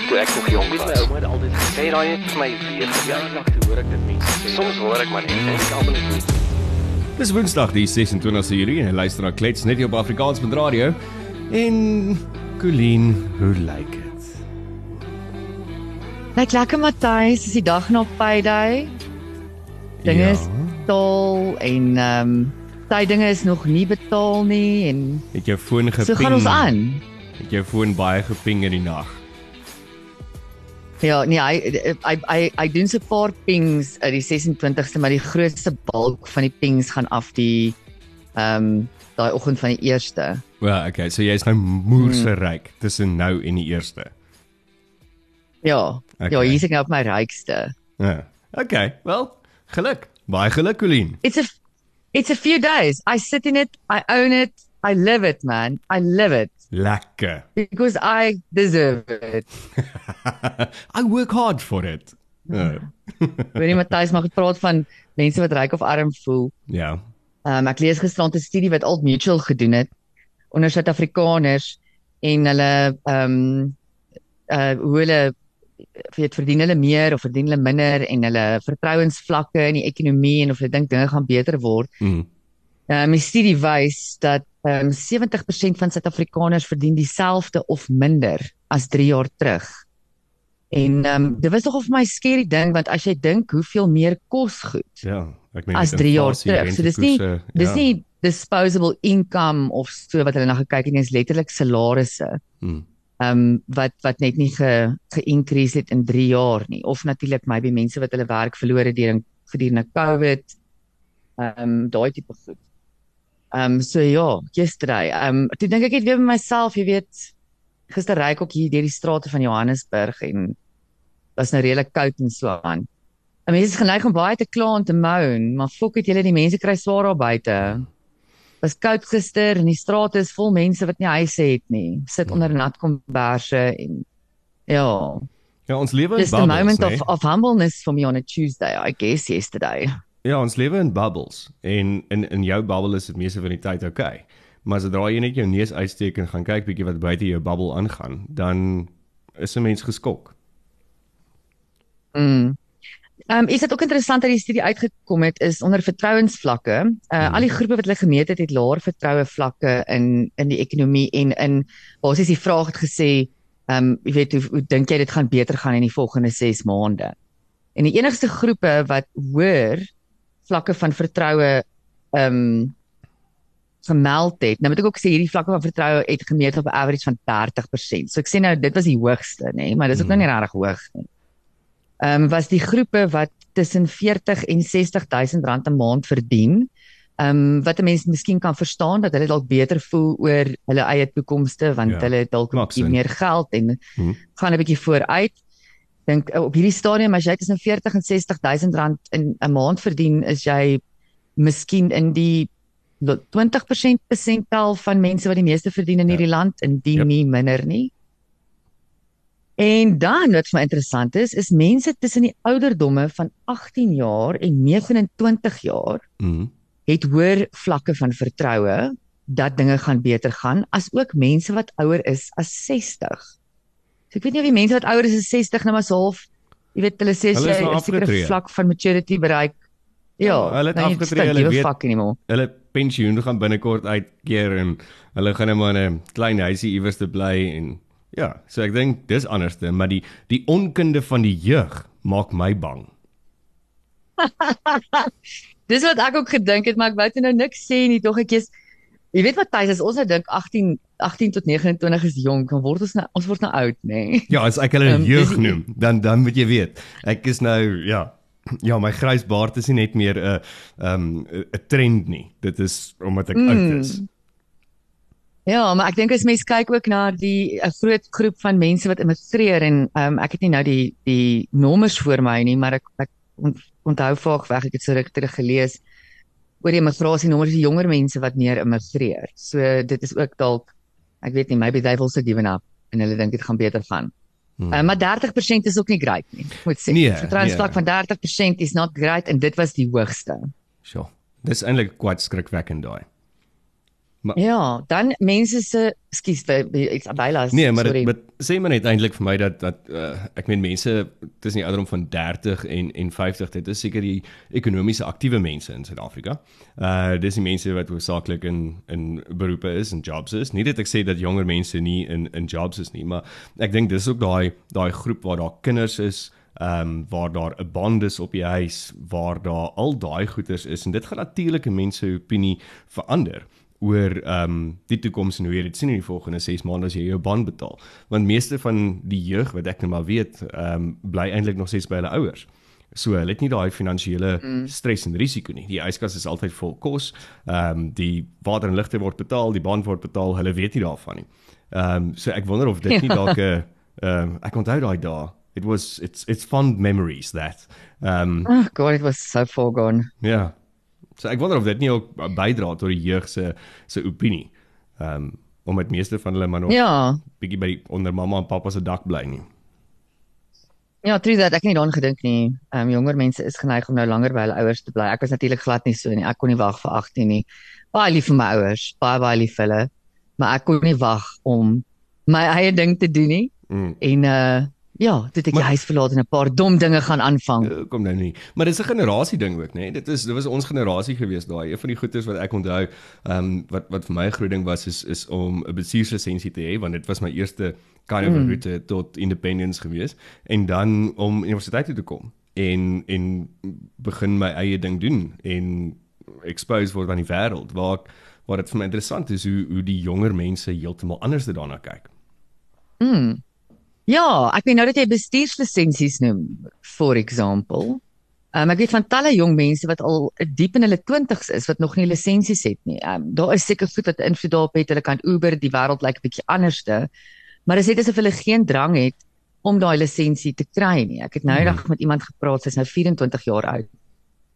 ek toe ek nog jonk Met my was. ouma het altyd gesê, Sê daai net vir my weer. ja, lag toe hoor ek dit mense sê. Soms hoor ek maar net en ek almal net. Dis Woensdag die 26ste Julie en jy luister na Klets net hier op Afrikaans met radio. En Colleen, hoe lyk dit? Lyk lekker Matthys, is die dag na payday. Dinge Ja. is betaal en ehm um, daai dinge is nog nie betaal nie en Het jou foon geping? so gaan ons aan. Het jou foon baie geping in die nag? Ja, nee, hy hy hy, hy doen so 'n paar pings uit die 26ste, maar die grootste bulk van die pings gaan af die ehm um, daai oggend van die 1ste. Wel, okay, so jy's nou moerse ryk tussen nou en die eerste. Ja. Okay. Ja, hier's ek nou op my rykste. Ja. Okay, wel, geluk. Baie geluk Colleen. It's a it's a few days. I sit in it, I own it, I live it, man. I live it Lekker. because I deserve it. I work hard for it. Ja. Weet jy Matthys mag praat van mense wat ryk of arm voel. Ja. Um, ek lees gisterand 'n studie wat Old Mutual gedoen het onder Suid-Afrikaners en hulle ehm um, uh hoe hulle weet verdien hulle meer of verdien hulle minder en hulle vertrouensvlakke in die ekonomie en of hulle dink dinge gaan beter word. Mm. Ehm um, die studie wys dat ehm um, 70% van Suid-Afrikaners verdien dieselfde of minder as 3 jaar terug. En ehm um, dit was nogal vir my skerry ding want as jy dink hoeveel meer kos goed Ja, ek meen as met 3 jaar terug. So dis nie rentekoerse, dis ja. nie disposable income of so wat hulle na gekyk het nie, is letterlik salarisse. Mm. Ehm um, wat wat net nie ge ge-increase het in 3 jaar nie of natuurlik maybe mense wat hulle werk verloor het deur gedurende COVID. Ehm um, daai tipe goed. Ehm um, so ja, yesterday. Ehm um, toe dink ek net weer by myself, jy weet, gister ry ek ook hier deur die strate van Johannesburg en was nou redelik koud en so aan. En mense is geneig om baie te kla en te moan, maar fok het julle die mense kry swaar daar buite. Was koud gister en die strate is vol mense wat nie huise het nie. Sit onder nat komberse en ja, Ja, ons lewe in just a bubbles, moment nee? of of humbleness for me on a Tuesday, I guess yesterday. Ja, ons lewe in bubbles en in in jou bubble is dit meeste van die tyd oukei. Okay. Maar sodra jy net jou neus uitsteek en gaan kyk bietjie wat buite jou bubble aangaan, dan is 'n mens geskok. Mm. Ehm um, is dit ook interessant dat die studie uitgekom het is onder vertrouensvlakke. Uh Hmm. al die groepe wat hulle gemeet het, het laer vertroue vlakke in in die ekonomie en in basies die vraag het gesê, ehm um, jy weet hoe, hoe dink jy dit gaan beter gaan in die volgende 6 maande? En die enigste groepe wat hoër vlakke van vertroue ehm um, gemeld het. Nou moet ek ook sê hierdie vlakke van vertroue het gemeet op 'n average van 30%. So ek sê nou dit was die hoogste, nê, nee, maar dis ook Hmm. nou nie regtig hoog nie. Ehm um, was die groepe wat tussen 40 en 60000 rand 'n maand verdien. Ehm um, wat 'n mens miskien kan verstaan dat hulle dalk beter voel oor hulle eie toekomste want Ja, hulle het dalk 'n bietjie meer geld en Hmm. gaan 'n bietjie vooruit. Dink eh, op hierdie stadium as jy tussen 40 en 60000 rand in 'n maand verdien, is jy miskien in die lo- 20% persentel van mense wat die meeste verdien in Ja. hierdie land, indien Yep. nie minder nie. En dan wat vir my interessant is, is mense tussen die ouderdomme van 18 jaar en 29 jaar Mm. het hoër vlakke van vertroue dat dinge gaan beter gaan as ook mense wat ouer is as 60. So ek weet nie of die mense wat ouer is as 60 nou maar so half jy weet hulle sê Hulle is jy nou 'n sekere vlak van maturity bereik. Ja, Ja, hulle het dan jy afgetree, hulle weet- fuck anymore. Hulle pensioen gaan binnekort uitkeer en hulle gaan net maar in 'n klein huisie iewers te bly en ja, so ek dink dis anderste, maar die die onkunde van die jeug maak my bang. Dis wat ek ook gedink het, maar ek wou toe nou niks sê nie, tog ek is Jy weet wat Thys, as ons nou dink 18 18 tot 29 is jonk, dan word ons nou ons word nou oud, nê. Nee. Ja, as ek hulle Ehm, jeug noem, dan dan moet jy weet, ek is nou ja, ja, my grys baard is nie net meer 'n ehm 'n trend nie. Dit is omdat ek mm. oud is. Ja, maar ek dink as mens kyk ook na die 'n groot groep van mense wat immigreer en um, ek het nie nou die die nommers voor my nie, maar ek ek ont, onthou vaag weg ek het so ruk terug gelees oor die immigrasienommers die jonger mense wat meer immigreer. So dit is ook dalk ek weet nie, maybe they've also given up en hulle dink dit gaan beter gaan. Hmm. Uh, maar 30% is ook nie great nie. Moet sê. Nee, Vertrouensvlak nee. van 30% is not great en dit was die hoogste. Sjoe. Dis eintlik kwart skrikwekkend daai. Ja, dan mense se skus iets bylas. Nee, maar dit sê maar net eintlik vir my dat dat uh, ek meen mense tussen die ouderdom van 30 en en 50 dit is seker die ekonomiese aktiewe mense in Suid-Afrika. Uh dis die mense wat hoofsaaklik in in beroepe is en jobs is. Nie dat ek sê dat jonger mense nie in in jobs is nie, maar ek dink dis ook daai daai groep waar daar kinders is ehm um, waar daar 'n band is op die huis waar daar al daai goeders is en dit gaan natuurlik 'n mens se opinie verander oor ehm um, die toekoms en hoe jy dit sien in die volgende 6 maande as jy jou band betaal. Want meeste van die jeug wat ek nou maar weet, ehm um, bly eintlik nog steeds by hulle ouers. So hulle het nie daai finansiële mm. stres en risiko nie. Die yskas is altyd vol kos. Ehm um, die water en ligte word betaal, die band word betaal. Hulle weet nie daarvan nie. Ehm um, so ek wonder of dit nie dalk 'n ehm um, ek onthou daai dae. It was it's it's fond memories that. Um, Oh god, it was so far gone. Ja. Yeah. So ek wonder of dit nie ook bydra tot die jeug se se opinie. Ehm um, om met meeste van hulle maar nog Ja. bietjie by die onder mamma en pappa se dak bly nie. Ja, true that. Ek het nie daaraan gedink nie. Ehm um, jonger mense is geneig om nou langer by hulle ouers te bly. Ek was natuurlik glad nie so nie. Ek kon nie wag vir 18 nie. Baie lief vir my ouers, baie baie lief vir hulle, maar ek kon nie wag om my eie ding te doen nie. Mm. En uh ja, dit ek die Maar- huis verlaat en 'n paar dom dinge gaan aanvang. Uh, kom nou nie. Maar dis 'n generasie ding ook, né? Nee? Dit is dit was ons generasie gewees daai. Een van die goeders wat ek onthou, ehm um, wat wat vir my 'n groot ding was is is om 'n bestuurslisensie te hê want dit was my eerste kind of mm. route tot independence gewees en dan om universiteit toe te kom en en begin my eie ding doen en expose word aan die wêreld waar ek- waar dit vir my interessant is hoe hoe die jonger mense heeltemal anders daarna kyk. Mm. Ja, ek weet nou dat jy bestuurslisensies noem, for example. Um, ek weet van talle jong mense wat al diep in hulle 20's is wat nog nie lisensies het nie. Um, daar is seker goed wat invloed daarop het. Hulle kan Uber, die wêreld lyk 'n bietjie anderste. Maar dit is net asof hulle geen drang het om daai lisensie te kry nie. Ek het nou eendag met iemand gepraat, sy's nou 24 jaar oud.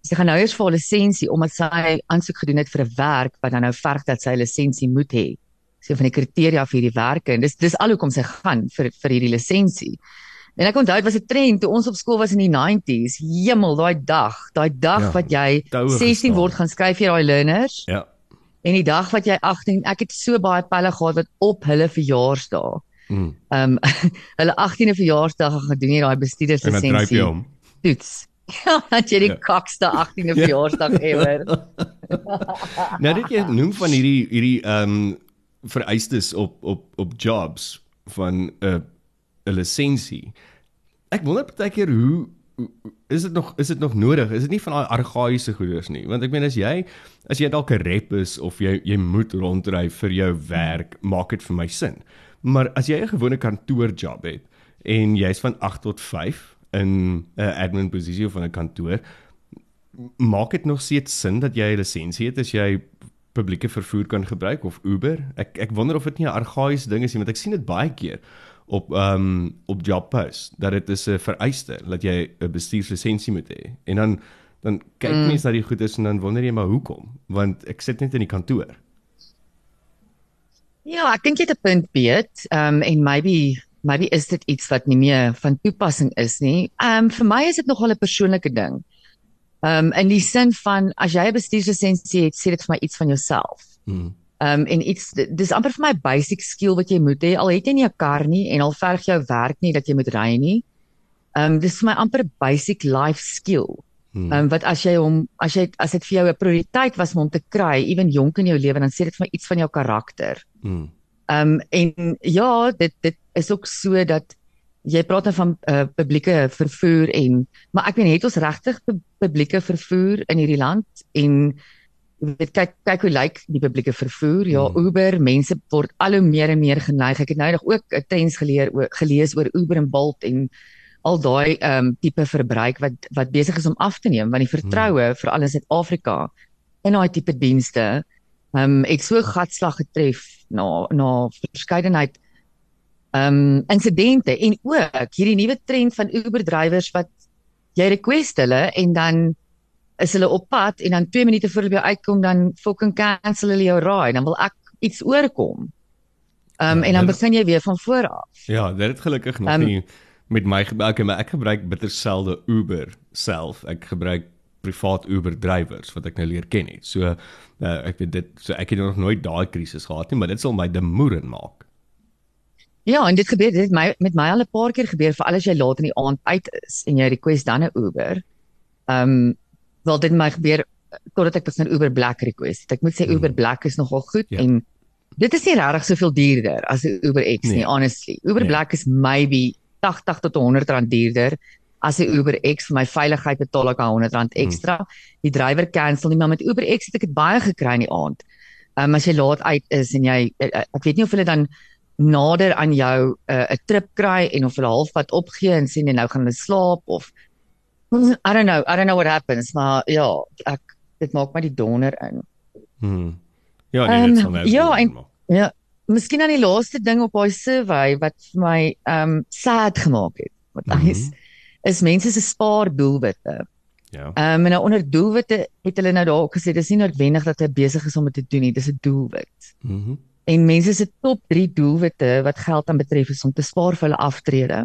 Sy gaan nou eers vir haar lisensie omdat sy aansoek gedoen het vir 'n werk wat dan nou verg dat sy 'n lisensie moet hê sê van die kriteria vir hierdie werke en dis dis al hoekom sy gaan vir vir hierdie lisensie. En ek onthou dit was 'n trend toe ons op skool was in die 90s. Hemel, daai dag, daai dag Ja, ja, wat jy toue 16 gestaan. word gaan skryf vir daai learners Ja. en die dag wat jy 18 ek het so baie pelle gehad wat op hulle verjaarsdag. Mm. Ehm um, hulle 18de verjaarsdag gaan gedoen hier daai En dan dryp bestuurderslisensie jy hom. toets. Ja, dat jy die Ja. ja. kakste 18de verjaarsdag ever. Nou dit jy noem van hierdie hierdie ehm um, vereistes op op op jobs van 'n uh, 'n lisensie. Ek wonder baie keer hoe is dit nog is dit nog nodig? Is dit nie van daai argaïese goeders nie? Want ek meen as jy as jy dalk 'n rep is of jy jy moet rondry vir jou werk, maak dit vir my sin. Maar as jy 'n gewone kantoorjob het en jy's van 8 tot 5 in 'n admin posisie of in 'n kantoor, maak dit nog steeds sin dat jy 'n lisensie het as jy publieke vervoer kan gebruik of Uber? Ek ek wonder of dit nie 'n argaïese ding is nie want ek sien dit baie keer op ehm um, op jobposts dat dit is 'n vereiste dat jy 'n bestuurslisensie moet hê. En dan dan kyk mm. mense na die goedes en dan wonder jy maar hoekom? Want ek sit net in die kantoor. Ja, ek dink jy het 'n punt Piet. Ehm um, en maybe maybe is dit iets wat nie meer van toepassing is nie. Ehm um, vir my is dit nogal 'n persoonlike ding. Ehm um, in die sin van as jy 'n bestuurslisensie het, sê dit vir my iets van jouself. Hmm. Ehm um, en iets dis amper vir my basic skill wat jy moet hê. Al het jy nie 'n kar nie en al verg jou werk nie dat jy moet ry nie. Ehm um, dis vir my amper 'n basic life skill. Hmm. Ehm um, wat as jy hom as jy as dit vir jou 'n prioriteit was om hom te kry, ewen jonk in jou lewe, dan sê dit vir my iets van jou karakter. Hmm. Ehm um, en ja, dit dit is ook so dat jy praat nou van uh, publieke vervoer en maar ek weet het ons regtig pu publieke vervoer in hierdie land en weet kyk kyk hoe lyk die publieke vervoer ja Hmm. Uber mense word al hoe meer en meer geneig ek het nou nog ook 'n trends geleer oor gelees oor Uber en Bolt en al daai ehm um, tipe verbruik wat wat besig is om af te neem want die vertroue hmm. veral in Suid-Afrika in daai tipe dienste ehm um, het so gatslag getref na na verskeidenheid um, insidente en ook hierdie nuwe trend van Uber drywers wat jy request hulle en dan is hulle op pad en dan 2 minute voor hulle by uitkom dan fucking cancel hulle jou raai dan wil ek iets oorkom. Ehm um, Ja, en dan begin jy weer van voor af. Ja, dit het gelukkig nog Ehm, um, nie met my gebruik nie, maar ek gebruik bitter selde Uber self. Ek gebruik privaat Uber drywers wat ek nou leer ken het. So uh, ek weet dit so ek het nog nooit daai krisis gehad nie, maar dit sal my demoeren maak. Ja, en dit gebeur dit my met my al 'n paar keer gebeur vir alles jy laat in die aand uit is en jy request dan 'n Uber. Ehm um, wel dit my gebeur eh, totdat ek begin Uber Black request. Ek moet sê Uber Mhm. Black is nogal goed Ja. en dit is nie regtig soveel duurder as 'n Uber X Nee. nie, honestly. Uber Nee. Black is maybe 80 tot 100 rand duurder as 'n Uber X vir my veiligheid betaal ek al 100 rand Hmm. ekstra. Die drywer cancel nie, maar met Uber X het ek dit baie gekry in die aand. Ehm um, as jy laat uit is en jy eh, eh, ek weet nie of hulle dan nader aan jou 'n uh, trip kry en of hulle halfpad opgee en sê nee nou gaan hulle slaap of I don't know, I don't know what happens, maar ja, ek dit maak my die donder in. Hmm. Ja, nee, dit Ehm, sal ook ja, en- maak. Ja, miskien aan die laaste ding op daai survey wat vir my um, sad gemaak het. Wat Mhm. is is mense se spaardoelwitte. Ja. Um, en nou onder doelwitte het hulle nou daar ook gesê dis nie noodwendig dat jy besig is om dit te doen nie, dis 'n doelwit. Mhm. En mense se top 3 doelwitte wat geld aan betref is om te spaar vir hulle aftrede.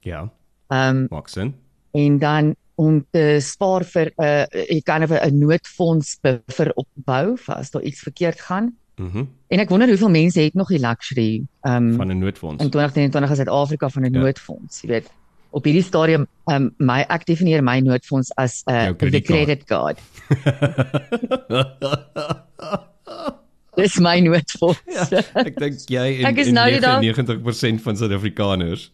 Ja, Ehm um, maak sin. en dan om te spaar vir 'n uh, jy kan 'n 'n noodfonds buffer opbou vir as daar iets verkeerd gaan. Mhm. En ek wonder hoeveel mense het nog die luxury ehm um, Van 'n noodfonds. in 2022 in Suid-Afrika van 'n Ja. noodfonds, jy weet. Op hierdie stadium ehm um, my ek definieer my noodfonds as 'n Jou uh, credit credit card. Dis my noodfonds. ja, ek dink jy en, Ek is en nou die dag- 99% van Suid-Afrikaners.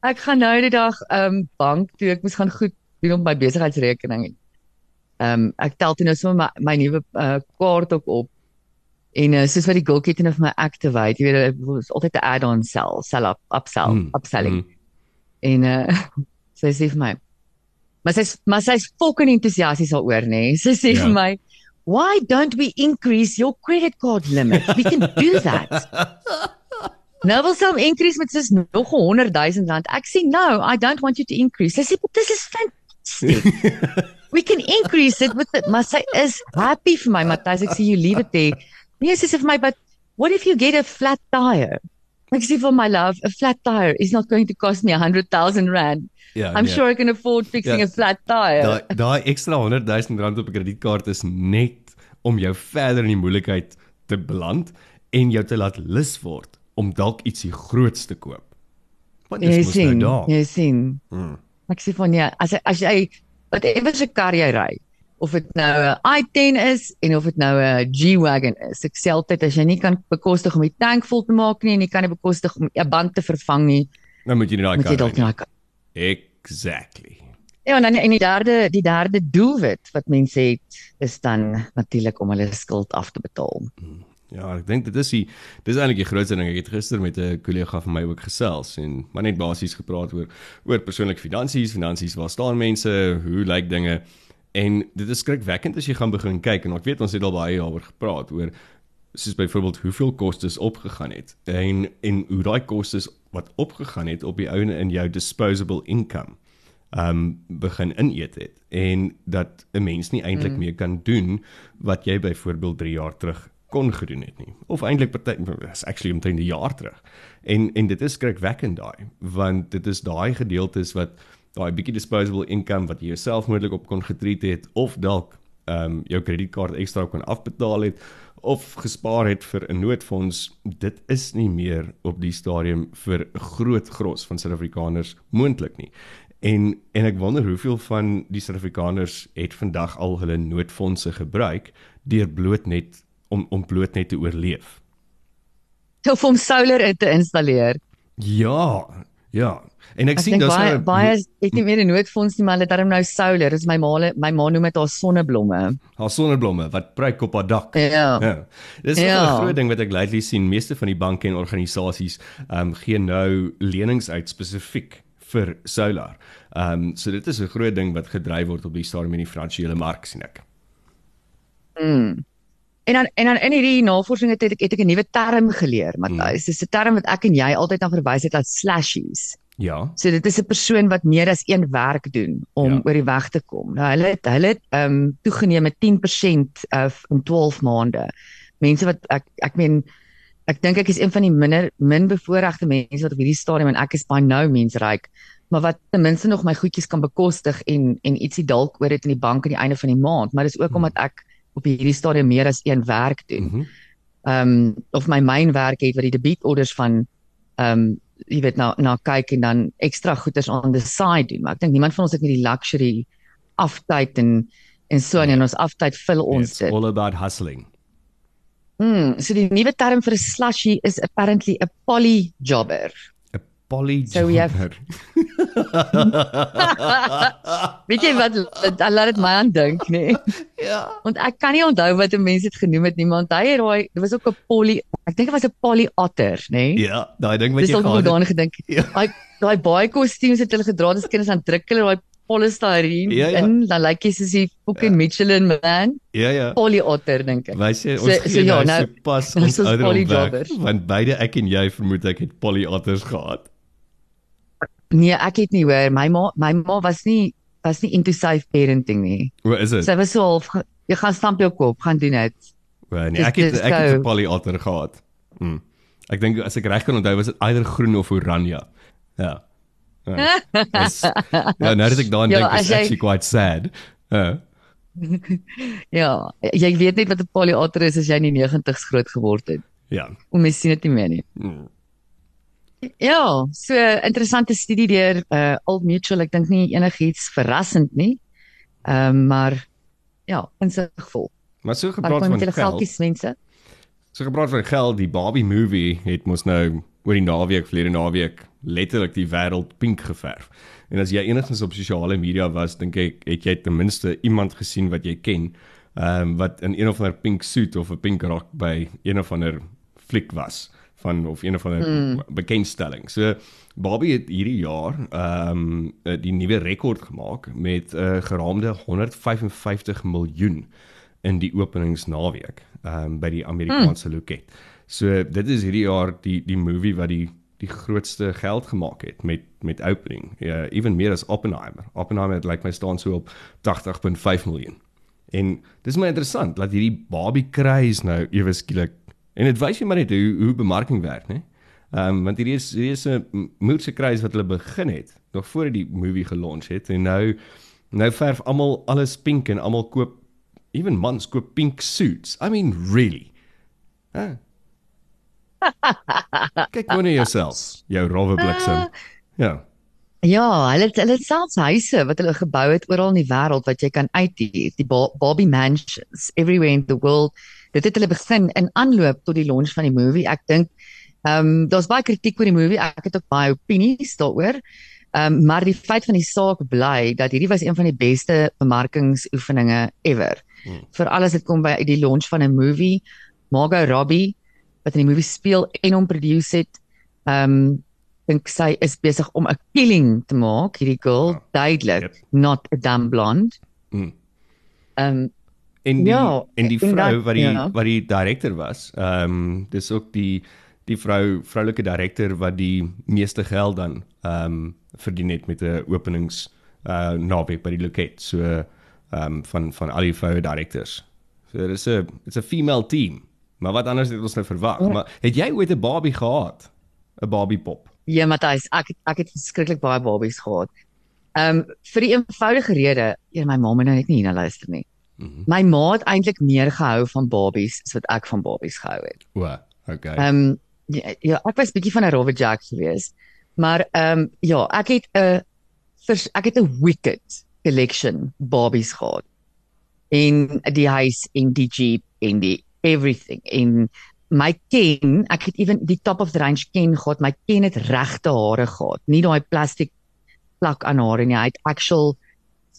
Ek gaan nou die dag ehm um, bank toe. Ek moes gaan goed doen op my besigheidsrekening. Ehm um, ek tel toe nou sommer my, my nuwe uh, kaart ook op. En uh, soos wat die Gulk het en of my activate, jy weet dit is altyd 'n add-on sell, sell up, upsell, Mm, upselling. mm. En uh sy sê vir my Maar sy's maar sy's fucking entoesiasties daaroor, nê. Nee. Sy sê Ja. vir my, "Why don't we increase your credit card limit? We can do that." nou wil sy hom increase met soos nog 100 000 rand. Ek sê, "No, I don't want you to increase." Sy sê, "But this is fantastic. we can increase it with it." Maar sy is happy vir my, Matthys. Ek sê, "You leave it there." Nee, sy sê vir my, "But what if you get a flat tire?" Ek sê vir my love, a flat tire is not going to cost me 100,000 rand. Ja, I'm nee. sure I can afford fixing Ja. a flat tire. Daai daai ekstra 100 000 rand op 'n kredietkaart is net om jou verder in die moeilikheid te beland en jou te laat lus word om dalk ietsie groots te koop. Want dis jy mos nou daar. jy sien. Hmm. Ek sê van ja, as as jy whatever se kar jy ry, of dit nou 'n i10 is en of dit nou 'n G-Wagon is. Ek sê altyd as jy nie kan bekostig om die tank vol te maak nie en jy kan nie bekostig om 'n band te vervang nie, Nou moet jy nie daai kar kar. nie. Exactly. Ja, en dan en die derde die derde doelwit wat mense het is dan natuurlik om hulle skuld af te betaal. Ja, ek dink dit is die dis eintlik die grootste ding. Ek het gister met 'n kollega van my ook gesels en maar net basies gepraat oor oor persoonlike finansies, finansies, waar staan mense, hoe lyk dinge? En dit is skrikwekkend as jy gaan begin kyk en ek weet ons het al baie daaroor gepraat oor soos byvoorbeeld hoeveel kostes opgegaan het en en hoe daai kostes wat opgegaan het op die ouene in jou disposable income um begin ineet het en dat 'n mens nie eintlik mm. meer kan doen wat jy byvoorbeeld 3 jaar terug kon gedoen het nie of eintlik party is actually omtrent 'n jaar terug. En en dit is skrikwekkend daai want dit is daai gedeeltes wat daai bietjie disposable income wat jy jouself moontlik op kon getreed het of dalk ehm um, jou kredietkaart ekstra kon afbetaal het of gespaar het vir 'n noodfonds dit is nie meer op die stadium vir groot gros van Suid-Afrikaners moontlik nie. En en ek wonder hoeveel van die Suid-Afrikaners het vandag al hulle noodfondse gebruik deur bloot net om om bloot net te oorleef. Of om solar in te installeer. Ja, ja. En ek, Ek sien daar's baie nou 'n- baie het nie meer 'n noodfonds nie, maar hulle het darm nou solar. Dis my ma my ma noem dit haar sonneblomme. haar sonneblomme wat pryk op haar dak. Ja. Ja. Dis Ja. ja. 'n groot ding wat ek lately sien. Meeste van die banke en organisasies ehm um, gee nou lenings uit spesifiek vir solar. Ehm um, so dit is 'n groot ding wat gedryf word op die stadium in die finansiële mark sien ek. Mm. En dan en dan in hierdie navorsing het ek het ek 'n nuwe term geleer. Matthys. Dis 'n term wat ek en jy altyd aan verwys het as slashies. Ja. So dit is 'n persoon wat meer as een werk doen om Ja. oor die weg te kom. Nou hulle het hulle het ehm um, toegeneem met 10% of in 12 maande. Mense wat ek ek meen ek dink ek is een van die minder min bevoorregte mense wat op hierdie stadium en ek is by no means ryk maar wat ten minste nog my goedjies kan bekostig en en ietsie dalk oor dit in die bank aan die einde van die maand, maar dis ook Hmm. omdat ek op hierdie stadium meer as een werk doen. Mhm. Ehm um, of my myn werk het wat die debietorders van ehm um, jy weet na na kyk en dan ekstra goeders on the side doen, maar ek dink niemand van ons het nie die luxury aftyd en en so en in ons aftyd vul ons It's dit. all about hustling. Mm, so die nuwe term vir 'n slushy is apparently 'n poly jobber. Poly So. Weet jy wat laat dit my aan dink, nê? Nee? Ja. Want ek kan nie onthou wat 'n mens dit genoem het nie, maar onthou jy daai dit was ook 'n poly ek dink dit was 'n poly otter, nê? Nee? Ja, daai ding wat Dis jy ook nog gehad het. daaraan gedink. Ja. Daai daai baie kostuums het hulle gedra as kinders aan druk hulle daai polystyrene Ja, ja. in, dan lyk jy soos die fucking Michelin man. Ja, ja. Poly otter dink ek. Wys jy So- ons so gee ja, nou nou- so pas nou ons weg, polyjobbers. want beide ek en jy vermoed ek het polyotters gehad. Nee, ek het nie hoor. My ma my ma was nie was nie into safe parenting nie. O, is dit? Sy was so half jy gaan stamp jou kop, gaan doen dit. O, nee, ek het ek het 'n polyotter gehad. Hm. Ek dink as ek reg kan onthou was dit eider groen of oranje. Ja. Ja, Dis- ja nou dat ek daaraan Ja, dink is jy- actually quite sad. Ja. Ja, jy weet net wat 'n polyotter is as jy in die 90's groot geword het. Ja. Om mens sien dit nie meer nie. Hm. Ja, so interessante studie deur uh Old Mutual. Ek dink nie enigiets verrassend nie. Ehm um, maar ja, insigvol. Maar so gepraat van geld. geldjies mense. So gepraat van geld, die Barbie movie het mos nou oor die naweek, verlede naweek letterlik die wêreld pink geverf. En as jy enigstens op sosiale media was, dink ek het jy ten minste iemand gesien wat jy ken, ehm um, wat in een of ander pink suit of 'n pink rok by een of ander fliek was van of een of ander mm. bekendstelling. So Barbie het hierdie jaar ehm um, die nuwe rekord gemaak met 'n uh, geraamde 155 miljoen in die openingsnaweek ehm um, by die Amerikaanse hmm. loket. So dit is hierdie jaar die die movie wat die die grootste geld gemaak het met met opening. Ja, ewen meer as Oppenheimer. Oppenheimer lyk my staan so op 80.5 miljoen. En dis my interessant dat hierdie Barbie craze nou ewe skielik en dit wys jy maar net hoe hoe bemarking werk, né? Ehm um, want hierdie is hierdie is 'n moedse craze wat hulle begin het nog voor die movie gelons het en nou nou verf almal alles pink en almal koop even mans koop pink suits. I mean really. Huh? Kyk nou na jouself, jou rowwe bliksem. Ja. Ja, hulle hulle het selfs huise wat hulle gebou het oral in die wêreld wat jy kan uithuur, die Ba- Barbie mansions everywhere in the world. Dit het hulle begin in aanloop tot die launch van die movie. Ek dink ehm um, daar's baie kritiek oor die movie. Ek het ook baie opinies daaroor. Ehm um, maar die feit van die saak bly dat hierdie was een van die beste bemarkingsoefeninge ever. Hmm. Veral as dit kom by die launch van 'n movie. Margot Robbie wat in die movie speel en hom produce het. Ehm um, dink sy is besig om 'n killing te maak hierdie girl Ja. duidelik Yep. not a damn blonde. Mm. Ehm um, En die Ja, en die en vrou dat- wat die ja. wat die direkteur was. Ehm um, dis ook die die vrou vroulike direkteur wat die meeste geld dan ehm um, verdien het met 'n openings uh naweek by die loket. So ehm um, van van al die vroue direkteurs. So dis 'n it's a female team. Maar wat anders het ons nou verwag? Ja. Maar het jy ooit 'n Barbie gehad? 'n Barbie pop? ja, Matthys, ek ek het verskriklik baie babies gehad. Ehm um, vir die eenvoudige rede, ja, my ma moet nou net nie hierna luister nie. Mhm. My ma het eintlik meer gehou van babies as wat ek van babies gehou het. O, okay. Ehm um, ja, ja, ek was bietjie van 'n rowwe jack geweest. Maar ehm um, ja, ek het 'n ek het 'n wicked collection babies gehad. En die huis en die jeep en die everything en my ken, ek het ewen die top of the range ken gehad. My ken het regte hare gehad, nie daai plastiek plak aan hare nie. Hy het actual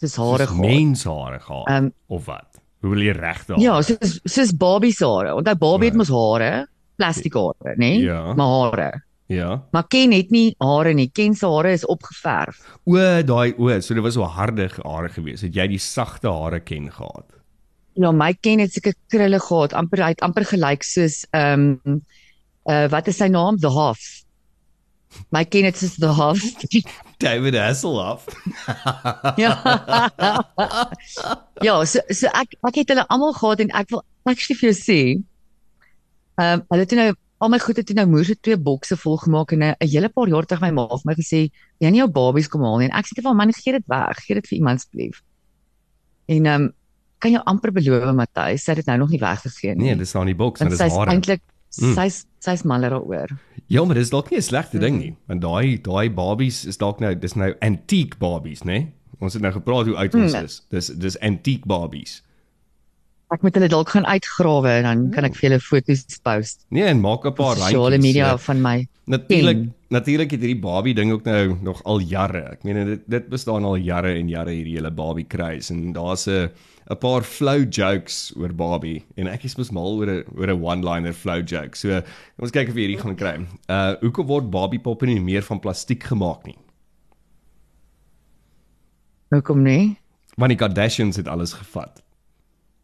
soos hare Soos gehad. menshare gehad Ehm of wat? Hoe wil jy regte? Ja, soos soos Barbie se hare. Onthou Barbie het Ja. mos hare, plastiek hare, nê? Ja. Maar hare. Ja. Maar Ken het nie hare nie. Ken se hare is opgeverf. O, daai o, so dit was so harde hare gewees. Het jy die sagte hare ken gehad? Ja, my Ken het seker krulle gehad, amper hy het amper gelyk soos ehm um, uh wat is sy naam? The Half. My Ken het soos The Half. David Hasselhoff. ja. ja, so so ek ek het hulle almal gehad en ek wil actually vir jou sê ehm um, hulle het nou al my goed het nou moer se twee bokse vol gemaak en 'n 'n hele paar jaar terug my ma het my gesê, "Jy nie jou babies kom haal nie." En ek sê te van man, gee dit weg, gee dit vir iemand asseblief. En ehm um, kan jou amper beloof Matthys, sy het dit nou nog nie weggegee nie. Nee, dis daar in die boks en dis sy's hare. eintlik Mm. sy's sy's mal daaroor. Ja, maar dis dalk nie 'n slegte ding Mm. nie, want daai daai babies is dalk nou dis nou antiek babies, né? Nee? Ons het nou gepraat hoe oud ons Mm. is. Dis dis antiek babies. Ek moet hulle dalk gaan uitgrawe en dan kan ek vir julle foto's post. Nee, en maak 'n paar op Sosiale media Ja. van my. Natuurlik, natuurlik het hierdie Barbie ding ook nou nog al jare. Ek meen dit dit bestaan al jare en jare hierdie hele Barbie kruis en daar's 'n 'n paar flow jokes oor Barbie en ek is mos mal oor 'n oor 'n one-liner flow joke. So ons kyk of we hierdie gaan kry. Uh hoekom word Barbie poppe nie meer van plastiek gemaak nie? Hoekom nie? Want die Kardashians het alles gevat.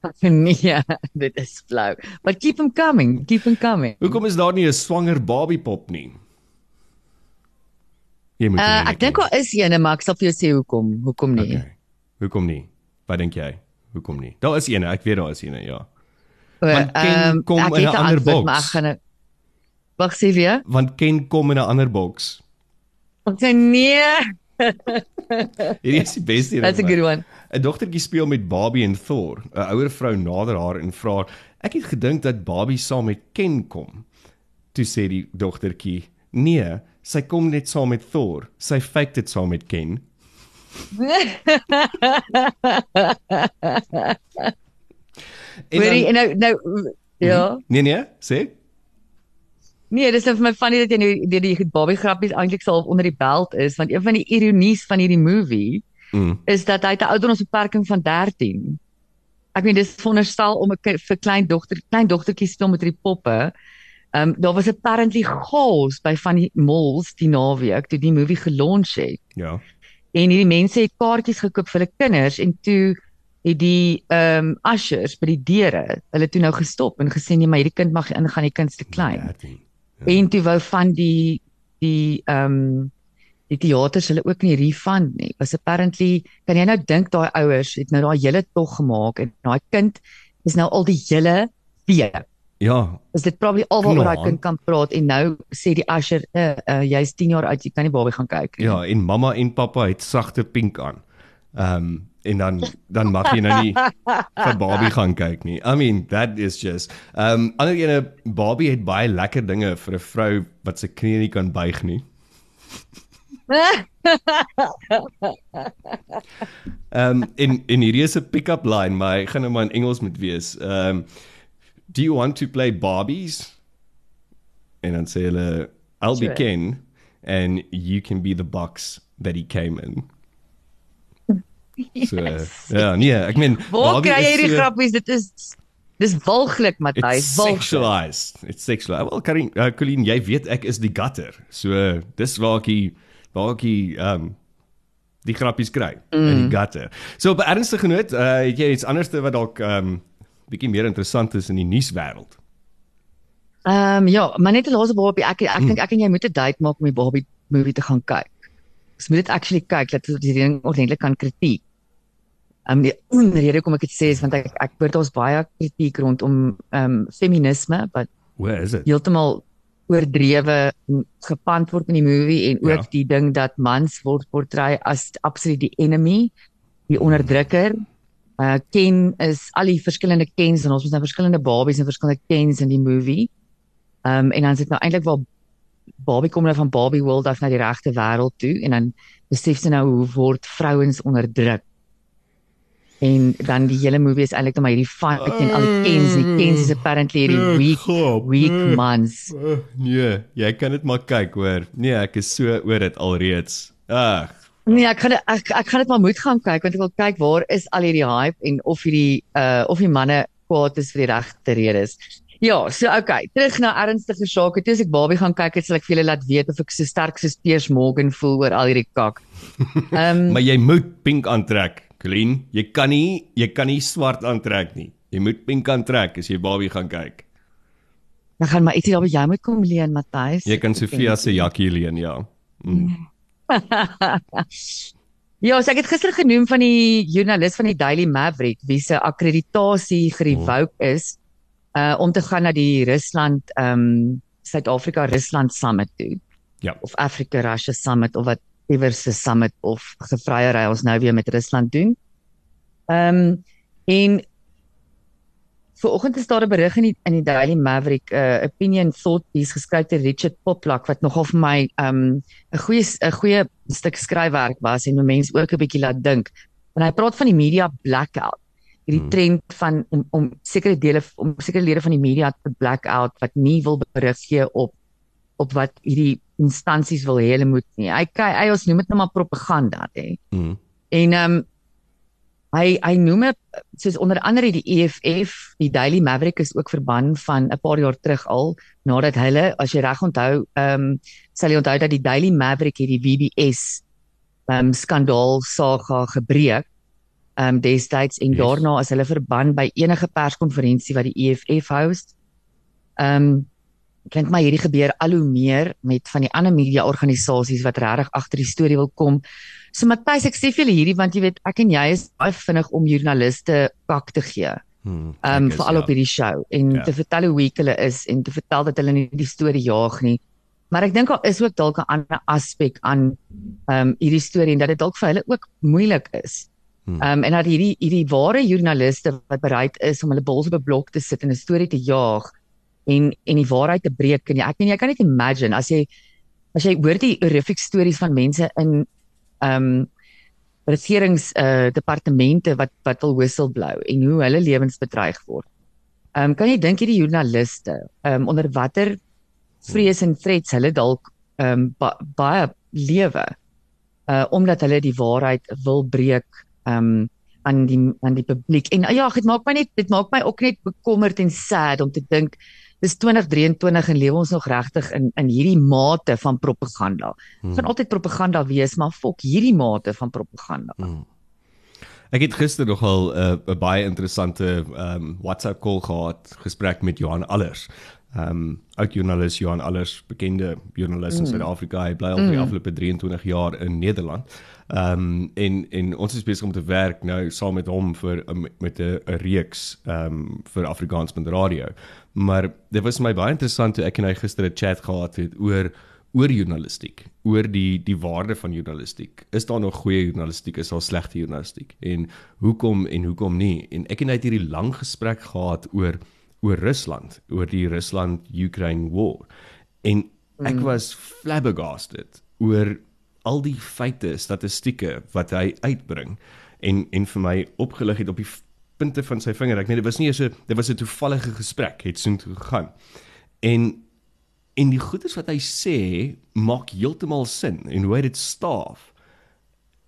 Nee, dit is flou. But keep them coming, keep them coming. Hoekom is daar nie 'n swanger Barbie pop nie? Jy moet Uh, ek dink daar is een, maar ek sal vir jou sê hoekom. Hoekom nie? Okay. Hoekom nie? Wat dink jy? Hoekom nie? Daar is een, ek weet daar is een, ja. Want Ken ehm, kom in 'n ander boks. Maar ek gaan nou Wag sê weer. Want Ken kom in 'n ander boks. Ek sê nee. Hierdie is die beste een. That's a good one. 'n Dogtertjie speel met Barbie en Thor. 'n Ouer vrou nader haar en vra: "Ek het gedink dat Barbie saam met Ken kom." Toe sê die dogtertjie: "Nee, sy kom net saam met Thor. Sy fake dit saam met Ken." En dan, en nou nou ja. nee nee, sê. Nee, dis nou vir my funny dat jy nou die die Barbie grappies eintlik sal onder die belt is want een van die ironies van hierdie movie Mm. is dat hy 'n ouderdomsbeperking van 13. Ek meen dis veronderstel om 'n vir klein dogter klein dogtertjies speel met hierdie poppe. Ehm um, daar was apparently chaos by van die malls die naweek toe die movie gelunch het. Ja. En hierdie mense het kaartjies gekoop vir hulle kinders en toe het die ehm um, ushers by die deure hulle toe nou gestop en gesê nee, maar hierdie kind mag ingaan, die kind is te klein. 13. En toe wou van die die ehm um, die teaters hulle ook nie refund nie. Was apparently kan jy nou dink daai ouers het nou daai hele tog gemaak en daai kind is nou al die hele week. Ja, Is dit probably alwaar daai Knaan. kind kan praat en nou sê die usher uh, uh, jy's 10 jaar oud, jy kan nie Barbie gaan kyk nie. Ja, en mamma en pappa het sagte pink aan. Ehm um, en dan dan mag jy nou nie vir Barbie gaan kyk nie. I mean, that is just ehm um, ander ene Barbie het baie lekker dinge vir 'n vrou wat se knie nie kan buig nie. Ehm um, en en hierdie is 'n pick-up line, maar ek gaan nou maar in Engels moet wees. Ehm um, do you want to play Barbies? En dan sê hulle I'll be Sure. Ken and you can be the box that he came in. So Yes. ja, nee, ek meen Waar kry jy is hierdie so- grappies? Dit is dis walglik, Matthys, It's walglik. sexualized. It's sexualized. Wel, Karin, uh, Colleen, jy weet ek is die gutter. So dis waar ek die- waar ek die, um die grappies kry mm. in die gutter. So op ernstige noot, uh, het jy iets anders wat dalk um bietjie meer interessant is in die nuuswêreld? Ehm um, ja, maar net 'n laaste Barbie. Ek ek dink ek en jy moet 'n date maak om die Barbie movie te gaan kyk. Ons moet dit actually kyk dat die ding ordentlik kan kritiek. Ehm um, die rede hoekom ek dit sê is want ek ek hoor daar's baie kritiek rondom ehm um, feminisme wat Where is it? heeltemal oordrewe gepand word in die movie en ook Ja. die ding dat mans word portray as absoluut die enemy, die onderdrukker. Uh Ken is al die verskillende Kens en ons het nou verskillende Barbies en verskillende Kens in die movie. Um en dan sit nou eintlik waar Barbie kom nou van Barbie world af na die regte wêreld toe en dan besef sy nou hoe word vrouens onderdruk. En dan die hele movie is eintlik net maar hierdie fight teen al die Kens. Die Kens is apparently hierdie weak weak mans. Uh, nee, jy kan dit maar kyk hoor. Nee, ek is so oor dit alreeds. Ag, Nee, ek gaan ek ek gaan dit maar moet gaan kyk want ek wil kyk waar is al hierdie hype en of hierdie uh of die manne kwaad is vir die regte redes. Ja, so okay, terug na ernstige sake. Toe as ek Barbie gaan kyk, het sal ek vir julle laat weet of ek so sterk soos Piers Morgan voel oor al hierdie kak. Ehm maar jy moet pink aantrek, Colleen. Jy kan nie jy kan nie swart aantrek nie. Jy moet pink aantrek as jy Barbie gaan kyk. dan gaan maar ietsie daar by jou moet kom leen, Matthys. Jy kan Sofia se jakkie leen, ja. Mm. Ja, so ek het gister genoem van die joernalis van die Daily Maverick wie se akkreditasie gerevoke is uh om te gaan na die Rusland ehm um, Suid-Afrika Rusland Summit toe. Ja. Of Africa Russia Summit of wat ewer se summit of gevreiery ons nou weer met Rusland doen. Ehm um, en Vanoggend is daar 'n berig in die in die Daily Maverick, 'n uh, opinion thought piece geskryf deur Richard Poplak wat nogal vir my um 'n goeie 'n goeie stuk skryfwerk was en mense ook 'n bietjie laat dink. En hy praat van die media blackout. Hierdie hmm. trend van om om sekere dele om sekere lede van die media te blackout wat nie wil berig gee op op wat hierdie instansies wil hê hulle moet nie. Hy hy ons noem dit nou maar propaganda, hè. Hmm. En um Hy hy noem dit soos onder andere die EFF, die Daily Maverick is ook verban van 'n paar jaar terug al nadat hulle, as jy reg onthou, ehm um, sal jy onthou dat die Daily Maverick hierdie WBS ehm um, skandaal saga gebreek ehm um, destyds en yes. daarna as hulle verban by enige perskonferensie wat die EFF host. Ehm um, klink my hierdie gebeur al hoe meer met van die ander media organisasies wat regtig agter die storie wil kom. So Matthys, ek sê vir julle hierdie want jy weet ek en jy is baie vinnig om joernaliste pak te gee. Hmm, ehm um, veral ja. op hierdie show en ja. te vertel hoe weak hulle is en te vertel dat hulle nie die storie jaag nie. Maar ek dink daar is ook dalk 'n ander aspek aan ehm um, hierdie storie en dat dit dalk vir hulle ook moeilik is. Hmm. Ehm um, en dat hierdie hierdie ware joernaliste wat bereid is om hulle bols op 'n blok te sit en 'n storie te jaag en en die waarheid te breek en jy, ek en jy kan net imagine as jy as jy hoor die horrific stories van mense in ehm um, regerings uh departemente wat wat wil whistleblow en hoe hulle lewens bedreig word. Ehm um, kan jy dink hierdie joernaliste ehm um, onder watter vrees en threats hulle dalk ehm um, ba baie lewe uh omdat hulle die waarheid wil breek ehm um, aan die aan die publiek. En ja, dit maak my net dit maak my ook net bekommerd en sad om te dink dis 2023 en lewe ons nog regtig in in hierdie mate van propaganda. Hmm. Van altyd propaganda wees, maar fok hierdie mate van propaganda. Hmm. Ek het gister nogal 'n uh, baie interessante um, WhatsApp call gehad, gesprek met Johan Allers. Ehm um, ook joernalis Johan Allers, bekende joernalis in mm. Suid-Afrika. Hy bly al vir die mm. afgelope 23 jaar in Nederland. Ehm um, en en ons is besig om te werk nou saam met hom vir met 'n reeks ehm um, vir Afrikaans met radio. Maar dit was my baie interessant toe ek en hy gister 'n chat gehad het oor oor journalistiek, oor die die waarde van journalistiek. Is daar nog goeie journalistiek, is daar slegte journalistiek en hoekom en hoekom nie? En ek en hy het hierdie lang gesprek gehad oor oor Rusland, oor die Rusland-Ukraine war. En ek mm. was flabbergasted oor al die feite, statistieke wat hy uitbring en en vir my opgelig het op die punte van sy vinger. Ek nee, dit was nie 'n dit was 'n toevallige gesprek, het so toe gegaan. En en die goeders wat hy sê maak heeltemal sin en hoe hy dit staaf.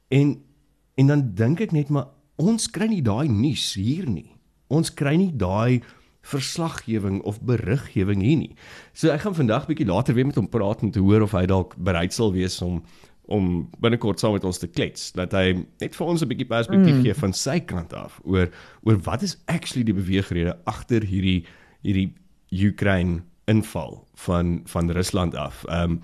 En en dan dink ek net maar ons kry nie daai nuus hier nie. Ons kry nie daai verslaggewing of beriggewing hier nie. So ek gaan vandag bietjie later weer met hom praat om te hoor of hy dalk bereid sal wees om om binnekort saam met ons te klets dat hy net vir ons 'n bietjie perspektief mm. gee van sy kant af oor oor wat is actually die beweegrede agter hierdie hierdie Ukraine inval van van Rusland af. Ehm um,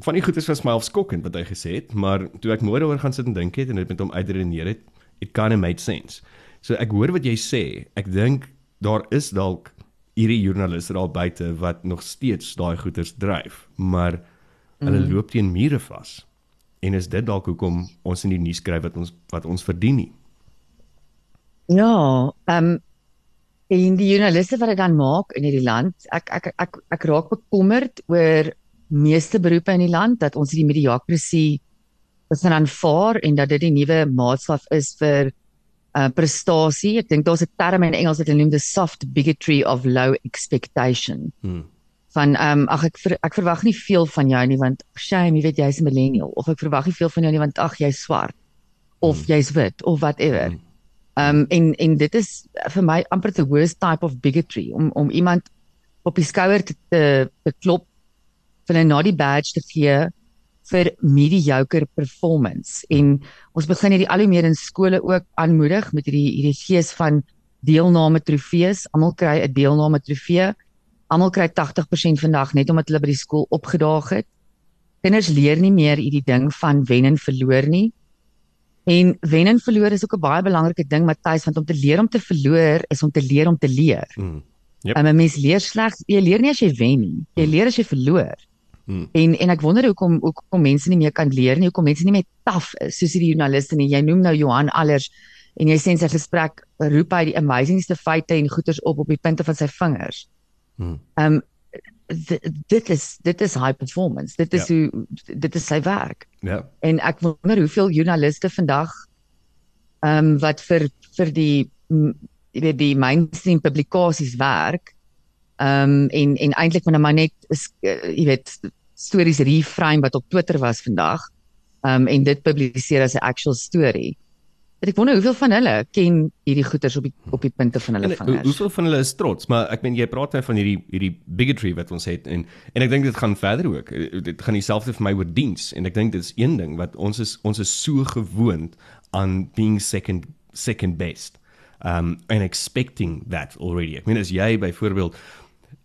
van die goedes was my afskokkend wat hy gesê het, maar toe ek môre oor gaan sit en dink het en dit met hom uitredeneer het, it kind of made sense. So ek hoor wat jy sê. Ek dink daar is dalk hierdie joernaliste daar buite wat nog steeds daai goeders dryf, maar Hulle mm. loop teen mure vas. En is dit dalk hoekom ons in die nuus skryf wat ons wat ons verdien nie? Ja, ehm um, en die joernaliste wat dit dan maak in hierdie land, ek ek ek ek raak bekommerd oor meeste beroepe in die land dat ons hierdie mediokrasie begin aanvaar en dat dit die nuwe maatstaf is vir uh prestasie. Ek dink daar's 'n term in Engels wat hulle noem the soft bigotry of low expectation. Hmm van ehm um, ag ek ver, ek verwag nie veel van jou nie want shame jy weet jy's 'n millennial of ek verwag nie veel van jou nie want ag jy's swart of mm. jy's wit of whatever. Hmm. Ehm um, en en dit is vir my amper the worst type of bigotry om om iemand op die skouer te te, te klop vir 'n naughty badge te gee vir mediocre performance en ons begin hierdie al hoe meer in skole ook aanmoedig met hierdie hierdie gees van deelname trofees almal kry 'n deelname trofee Almal kry 80% vandag net omdat hulle by die skool opgedaag het. Kinders leer nie meer hierdie ding van wen en verloor nie. En wen en verloor is ook 'n baie belangrike ding Matthys want om te leer om te verloor is om te leer om te leer. Mm. Yep. Um, 'n mens leer slegs jy leer nie as jy wen nie. Jy leer as jy verloor. Hmm. En en ek wonder hoekom hoekom mense nie meer kan leer nie, hoekom mense nie meer taaf is soos hierdie joernaliste nie. Jy noem nou Johan Allers en jy sê in sy gesprek roep hy die amazingste feite en goeters op op die punte van sy vingers. Hmm. Um dit is dit is high performance. Dit is Ja. hoe dit is sy werk. Ja. En ek wonder hoeveel joernaliste vandag ehm um, wat vir vir die jy weet die mainstream publikasies werk ehm um, en en eintlik maar maar net is uh, jy weet stories reframe wat op Twitter was vandag ehm um, en dit publiseer as 'n actual story. Ek wonder hoeveel van hulle ken hierdie goeters op die op die punte van hulle En, hoe, vingers. hoeveel van hulle is trots, maar ek meen jy praat nou van hierdie hierdie bigotry wat ons het en en ek dink dit gaan verder ook. Eh, Dit gaan dieselfde vir my oor diens en ek dink dit is een ding wat ons is ons is so gewoond aan being second second best. Um and expecting that already. Ek meen as jy byvoorbeeld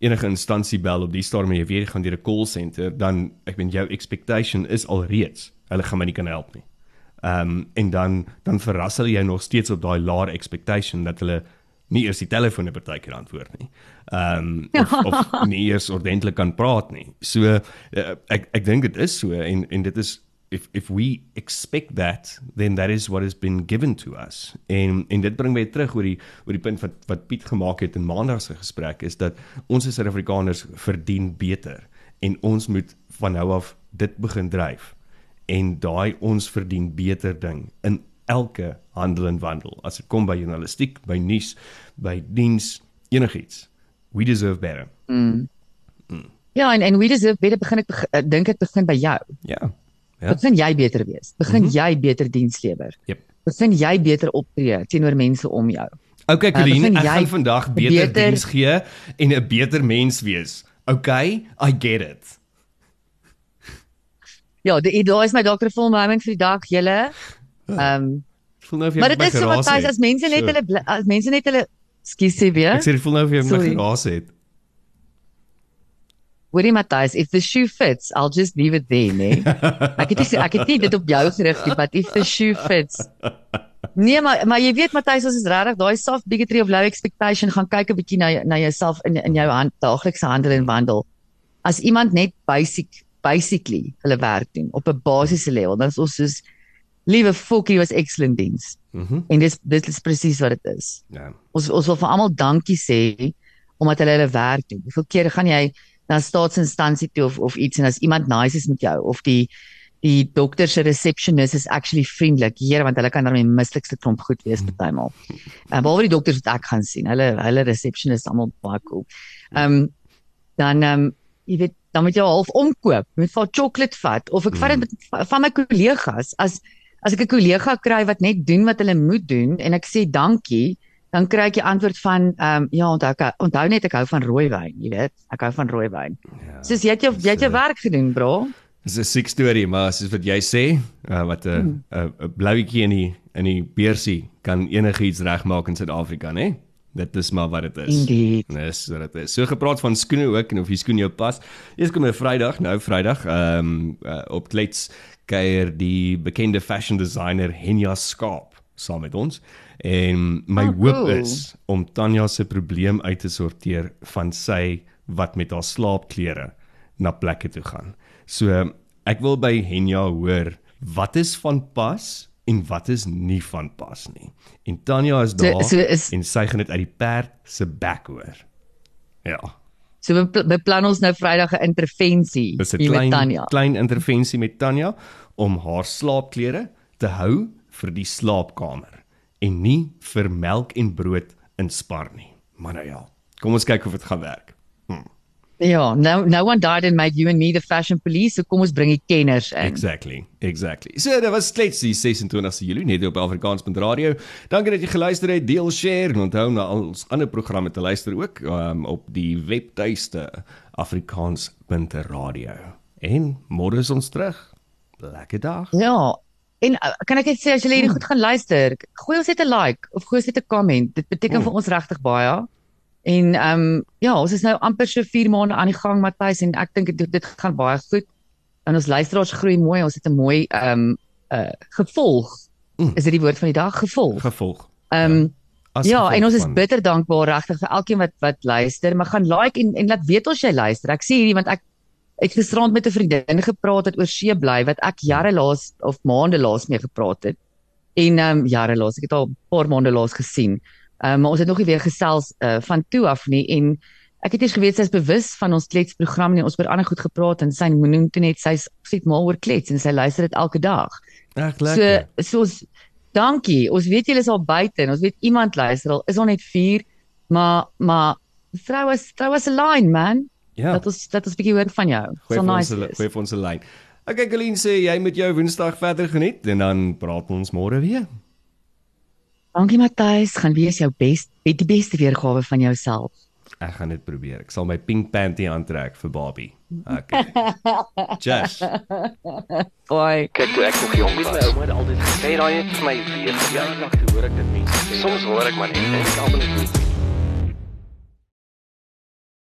enige instansie bel op die stadium en jy weet jy gaan deur 'n call center, dan ek meen jou expectation is alreeds hulle gaan my nie kan help nie. Ehm um, en dan dan verras hulle jou nog steeds op daai laer expectation dat hulle nie eers die telefoon 'n partykeer antwoord nie. Ehm um, of, of nie eers ordentlik kan praat nie. So uh, ek ek dink dit is so en en dit is if if we expect that then that is what has been given to us. En en dit bring my terug oor die oor die punt wat wat Piet gemaak het in maandag se gesprek is dat ons as Suid-Afrikaners verdien beter en ons moet van nou af dit begin dryf en daai ons verdien beter ding in elke handel en wandel as dit kom by journalistiek, by nuus, by diens, enigiets. We deserve better. Ja, en en we deserve beter begin ek beg- ek dink dit begin by jou. Ja. Ja. Begin jy beter wees. Begin mm -hmm. jy beter diens lewer. Yep. Begin jy beter optree teenoor mense om jou. Okay, Colleen, begin ek gaan vandag beter, beter- beter diens gee en 'n beter mens wees. Okay, I get it. Ja, daar is my Dr. Full moment vir die dag julle. Ehm um, voel nou of jy maar dit is so het. as mense net So. hulle as mense net hulle skus sê weer. Ek sê ek voel nou of jy my geraas het. Hoorie Matthys, if the shoe fits, I'll just leave it there, nee. Ek het nie ek het nie dit op jou gerig nie, but if the shoe fits. Nee, maar maar jy weet Matthys, ons is regtig daai soft bigotry of low expectation gaan kyk 'n bietjie na na jouself in in jou hand daaglikse handel en wandel. As iemand net basic basically hulle werk doen op 'n basiese level, dan is ons soos liewe fokkie was excellent diens. Mhm. En dis dit is presies wat dit is. Ja. Ons ons wil vir almal dankie sê omdat hulle hulle werk doen. Hoeveel keer gaan jy na staatsinstansie toe of of iets en as iemand nice is met jou of die die dokter se receptionist is actually vriendelik. Here, want hulle kan daarmee mislikste klomp goed wees partymal. En behalwe die dokters wat ek gaan sien, hulle hulle receptionist is almal baie cool. Ehm um, dan ehm um, jy weet dan moet jy half omkoop. Moet vir chocolate vat of ek vat dit met- van my kollegas as as ek 'n kollega kry wat net doen wat hulle moet doen en ek sê dankie, dan kry ek die antwoord van ehm um, ja, onthou ek onthou net ek hou van rooiwyn, jy weet. Ek hou van rooiwyn. Ja. Soos jy het jou jy het jou werk gedoen, bro. Dis 'n siek storie, maar soos wat jy sê, uh, wat 'n 'n 'n blouetjie in die in die beursie kan enigiets regmaak in Suid-Afrika, né? Dit is maar wat dit is. Indeed. Dis wat dit is. So gepraat van skoene ook en of die skoen jou pas. Eers kom 'n Vrydag, nou Vrydag, ehm um, uh, op Klets kuier die bekende fashion designer Henya Skaap saam met ons. En my Oh, oh, hoop cool. is om Tanya se probleem uit te sorteer van sy wat met haar slaapklere na plekke toe gaan. So ek wil by Henya hoor wat is van pas en wat is nie van pas nie. En Tanya is So- daar so is- en sy gaan dit uit die perd se bek hoor. Ja. So bepl- beplan ons nou Vrydag 'n intervensie 'n hier met klein Tanya. klein intervensie met Tanya om haar slaapklere te hou vir die slaapkamer en nie vir melk en brood in Spar nie. Maar nou ja, kom ons kyk of dit gaan werk. Ja, no no one died and made you and me the fashion police. So kom ons bring die kenners in. Exactly, exactly. So dit was klets die 26ste Julie net op Afrikaans.radio. Dankie dat jy geluister het. Deel, share en onthou na al ons ander programme te luister ook um, op die webtuiste Afrikaans.radio. En môre is ons terug. Lekker dag. Ja. En uh, kan ek net sê as julle hierdie goed gaan luister, gooi ons net 'n like of gooi ons net 'n comment. Dit beteken Mm. vir ons regtig baie. En ehm um, ja, ons is nou amper so 4 maande aan die gang Matthys en ek dink dit, dit gaan baie goed. En ons luisteraars groei mooi. Ons het 'n mooi ehm um, uh gevolg. Mm. Is dit die woord van die dag? Gevolg. Gevolg. Ehm um, As Ja, gevolg en ons is bitter dankbaar regtig vir elkeen wat wat luister, maar gaan like en en laat weet ons jy luister. Ek sê hierdie want ek ek het gisterand met 'n vriendin gepraat wat oor see bly wat ek jare laas of maande laas mee gepraat het. En ehm um, jare laas, ek het al 'n paar maande laas gesien. Um, maar ons het nog nie weer gesels uh, van toe af nie en ek het eers geweet sy's bewus van ons kletsprogram en ons het oor ander goed gepraat en sy noem toe net sy's sit mal oor klets en sy luister dit elke dag. Ag lekker. So soos dankie. Ons weet julle is al buite en ons weet iemand luister al is al net 4, maar maar throw us throw us a line man. ja. Dat ons dat ons 'n bietjie hoor van jou. Vir ons nice gooi vir ons 'n lyn. Okay, Colleen sê jy met jou Woensdag verder geniet en dan praat ons môre weer. Dankie Matthys, gaan wees jou best die beste weergawe van jouself. Ek gaan dit probeer. Ek sal my pink panty aantrek vir Barbie. Okay. Just. Oi. Kyk toe ek nog jong Met my was. ouma het altyd gesê, Hey, raai net vir my weer. ja, toe hoor ek dit mense. Soms hoor ek maar net en ek almal net nie.